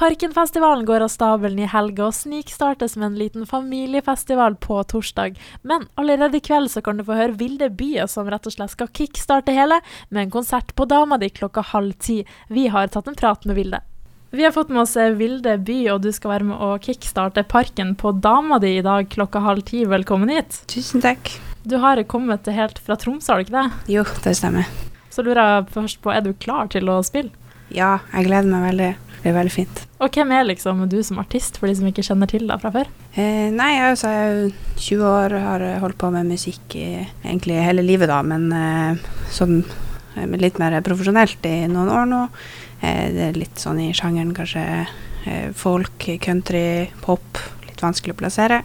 Parkenfestivalen går av stabelen i helga og snikstartes med en liten familiefestival på torsdag. Men allerede i kveld så kan du få høre Vilde Bye, som rett og slett skal kickstarte hele med en konsert på Dama di klokka halv ti. Vi har tatt en prat med Vilde. Vi har fått med oss Vilde By, og du skal være med å kickstarte Parken på Dama di i dag klokka halv ti. Velkommen hit. Tusen takk. Du har kommet helt fra Tromsø, har du ikke det? Jo, det stemmer. Så lurer jeg først på, er du klar til å spille? Ja, jeg gleder meg veldig. Det blir veldig fint. Og hvem er liksom du som artist, for de som ikke kjenner til deg fra før? Eh, nei, altså, jeg er jo 20 år, har holdt på med musikk i egentlig hele livet, da, men eh, som eh, litt mer profesjonelt i noen år nå. Eh, det er litt sånn i sjangeren kanskje eh, folk, country, pop. Litt vanskelig å plassere.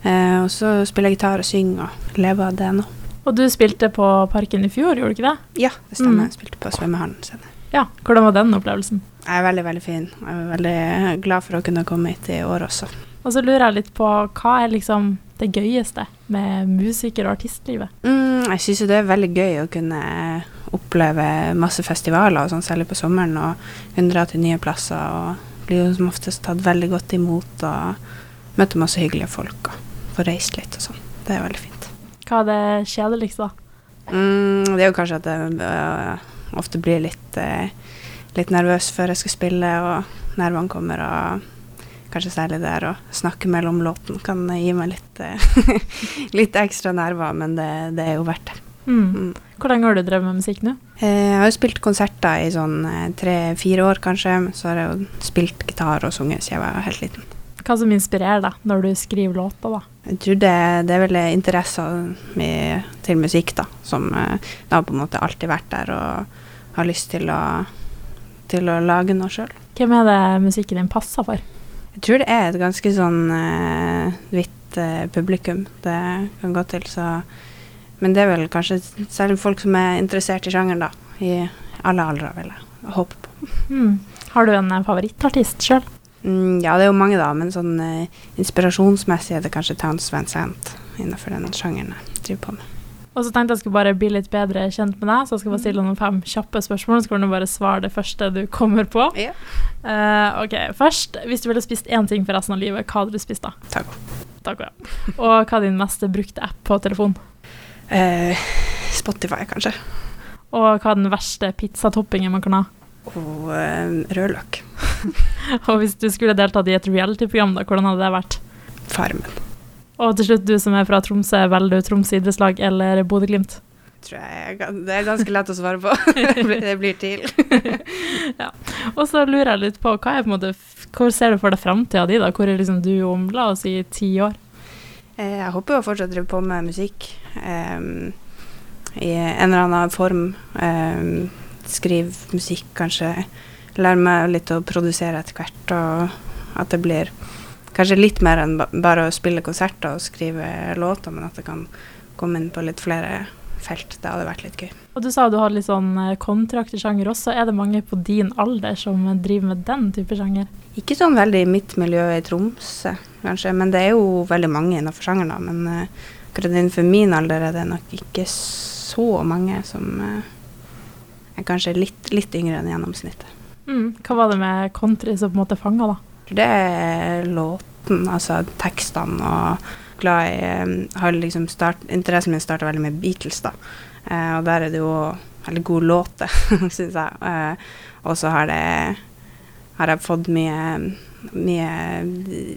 Eh, og så spiller jeg gitar og synger og lever av det nå. Og du spilte på Parken i fjor, gjorde du ikke det? Ja, det stemmer. Mm. Jeg spilte på svømmehallen senere. Ja, hvordan var den opplevelsen? Jeg er veldig, veldig fin. Jeg er veldig glad for å kunne komme hit i år også. Og så lurer jeg litt på, hva er liksom det gøyeste med musiker- og artistlivet? Mm, jeg syns jo det er veldig gøy å kunne oppleve masse festivaler, og sånn, særlig på sommeren, og kunne dra til nye plasser. og Blir jo som oftest tatt veldig godt imot og møter masse hyggelige folk og får reist litt og sånn. Det er veldig fint. Hva er det kjedeligste, da? Mm, det er jo kanskje at jeg øh, ofte blir litt, eh, litt nervøs før jeg skal spille, og nervene kommer, og kanskje særlig der å snakke mellom låten kan gi meg litt, øh, litt ekstra nerver, men det, det er jo verdt det. Mm. Mm. Hvor lenge har du drevet med musikk nå? Eh, Jeg har jo spilt konserter i sånn eh, tre-fire år, kanskje. Så har jeg jo spilt gitar og sunget siden jeg var helt liten. Hva som inspirerer deg når du skriver låter, da? Jeg tror det, det er vel interessen min til musikk, da, som da det har på en måte alltid vært der, og har lyst til å, til å lage noe sjøl. Hvem er det musikken din passer for? Jeg tror det er et ganske sånn eh, hvitt eh, publikum det kan gå til, så Men det er vel kanskje særlig folk som er interessert i sjangeren, da. I alle aldre, vil jeg håpe på. Mm. Har du en eh, favorittartist sjøl? Mm, ja, det er jo mange, da, men sånn eh, inspirasjonsmessig er det kanskje Towns Van Sant innenfor den sjangeren jeg driver på med. Og så tenkte jeg skulle bare bli litt bedre kjent med deg, så jeg skal bare stille noen fem kjappe spørsmål. Så kan du bare svare det første du kommer på. Ja. Uh, ok, først, hvis du ville spist én ting for resten av livet, hva hadde du spist da? Taco. Taco, ja. Og hva er din mest brukte app på telefon? Uh, Spotify, kanskje. Og hva er den verste pizzatoppingen man kan ha? Og uh, rødløk. Og hvis du skulle deltatt i et reality-program, da, hvordan hadde det vært? Farmen. Og til slutt, du som er fra Tromsø, velger du Troms idrettslag eller Bodø-Glimt? Tror jeg Det er ganske lett å svare på. det blir til. Og så lurer jeg litt på, hva er på en måte, hvor ser du for deg framtida di, da? Hvor er liksom du om, la oss si, ti år? Eh, jeg håper å fortsatt drive på med musikk. um, I en eller annen form. Um, skrive musikk, kanskje. Lære meg litt å produsere etter hvert. Og at det blir kanskje litt mer enn bare å spille konserter og skrive låter, men at det kan komme inn på litt flere felt. Det hadde vært litt gøy. Og du sa du har litt sånn eh, sjanger også. Er det mange på din alder som driver med den type sjanger? Ikke sånn veldig i mitt miljø i Tromsø, kanskje, men det er jo veldig mange innenfor sjangeren. da, Men uh, akkurat innenfor min alder er det nok ikke så mange som eh, er kanskje litt, litt yngre enn gjennomsnittet. Mm. Hva var det med country som på en måte fanga, da? Det er låten, altså tekstene og glad i eh, har liksom start, Interessen min starta veldig med Beatles, da. Eh, og der er det jo veldig gode låter, syns jeg. Eh, og så har har jeg fått mye, mye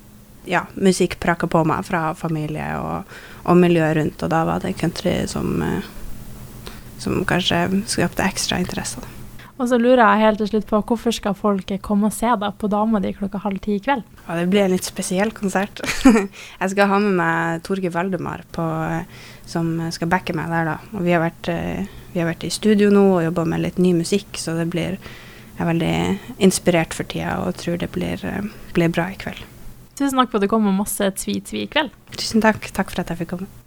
ja, musikk prakka på meg fra familie og, og miljøet rundt, og da var det country som, eh, som kanskje skapte ekstra interesse. Da. Og så lurer jeg helt til slutt på, hvorfor skal folk komme og se deg på Dama di klokka halv ti i kveld? Ja, det blir en litt spesiell konsert. jeg skal ha med meg Torgeir Valdemar på, som skal backe meg der, da. Og vi har vært, eh, vi har vært i studio nå og jobba med litt ny musikk, så det blir Jeg er veldig inspirert for tida og tror det blir, eh, blir bra i kveld. Tusen takk for at du kom med masse tvi-tvi i kveld. Tusen takk. Takk for at jeg fikk komme.